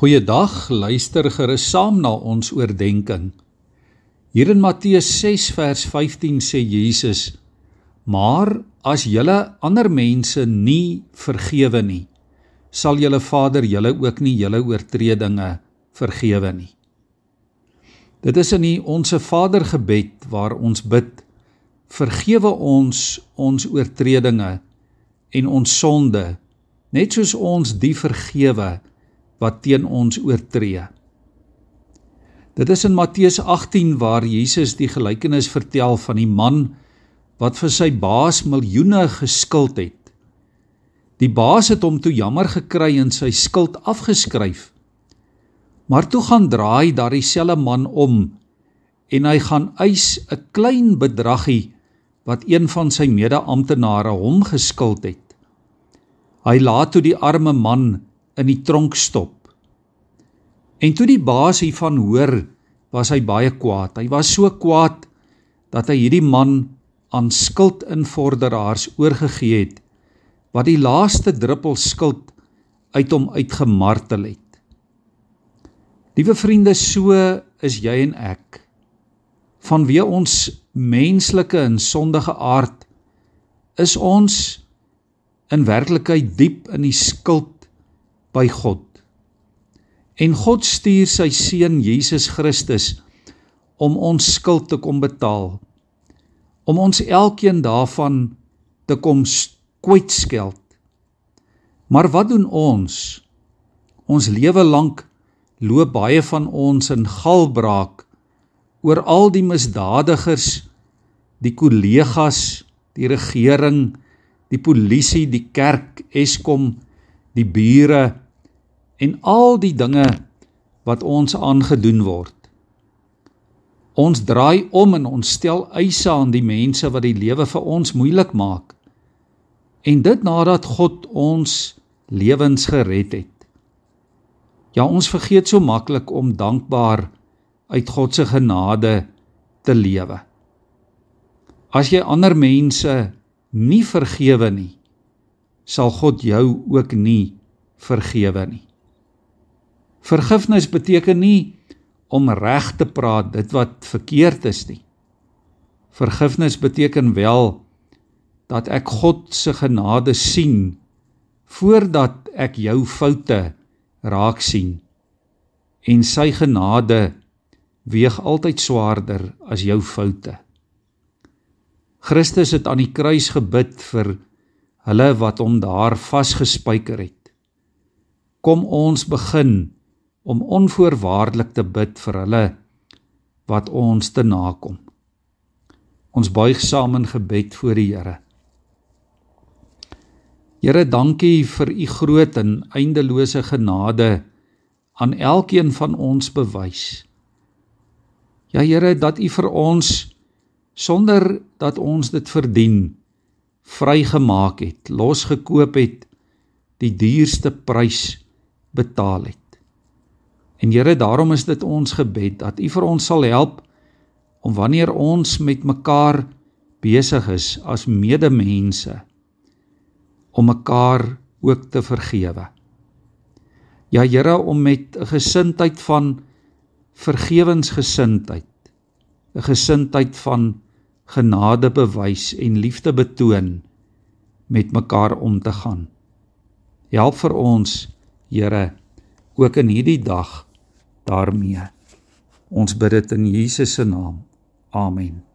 Goeiedag, luister gerus saam na ons oordeenking. Hier in Matteus 6 vers 15 sê Jesus: "Maar as julle ander mense nie vergewe nie, sal julle Vader julle ook nie julle oortredinge vergewe nie." Dit is in die Onse Vader gebed waar ons bid: "Vergewe ons ons oortredinge en ons sonde, net soos ons die vergewe wat teen ons oortree. Dit is in Matteus 18 waar Jesus die gelykenis vertel van die man wat vir sy baas miljoene geskuld het. Die baas het hom toe jammer gekry en sy skuld afgeskryf. Maar toe gaan draai daardie selfe man om en hy gaan eis 'n klein bedragie wat een van sy mede-amptenare hom geskuld het. Hy laat toe die arme man in die tronk stop. En toe die baas hiervan hoor, was hy baie kwaad. Hy was so kwaad dat hy hierdie man aan skuldinvorderaars oorgegee het wat die laaste druppel skuld uit hom uitgemartel het. Liewe vriende, so is jy en ek. Vanweë ons menslike en sondige aard is ons in werklikheid diep in die skuld by God. En God stuur sy seun Jesus Christus om ons skuld te kom betaal. Om ons elkeen daarvan te kom kwytskeld. Maar wat doen ons? Ons lewe lank loop baie van ons in galbraak oor al die misdadigers, die kollegas, die regering, die polisie, die kerk, Eskom, die bure en al die dinge wat ons aangedoen word. Ons draai om en ons stel eise aan die mense wat die lewe vir ons moeilik maak. En dit nadat God ons lewens gered het. Ja, ons vergeet so maklik om dankbaar uit God se genade te lewe. As jy ander mense nie vergewe nie, sal God jou ook nie vergewe nie. Vergifnis beteken nie om reg te praat dit wat verkeerd is nie. Vergifnis beteken wel dat ek God se genade sien voordat ek jou foute raak sien en sy genade weeg altyd swaarder as jou foute. Christus het aan die kruis gebid vir hulle wat hom daar vasgespijker het. Kom ons begin om onvoorwaardelik te bid vir hulle wat ons te nakom. Ons buig saam in gebed voor die Here. Here, dankie vir u groot en eindelose genade aan elkeen van ons bewys. Ja Here, dat u vir ons sonder dat ons dit verdien vrygemaak het, losgekoop het, die duurste prys betaal het. En Here, daarom is dit ons gebed dat U vir ons sal help om wanneer ons met mekaar besig is as medemense om mekaar ook te vergewe. Ja Here, om met 'n gesindheid van vergewensgesindheid, 'n gesindheid van genade bewys en liefde betoon met mekaar om te gaan. Help vir ons, Here, ook in hierdie dag daarmee. Ons bid dit in Jesus se naam. Amen.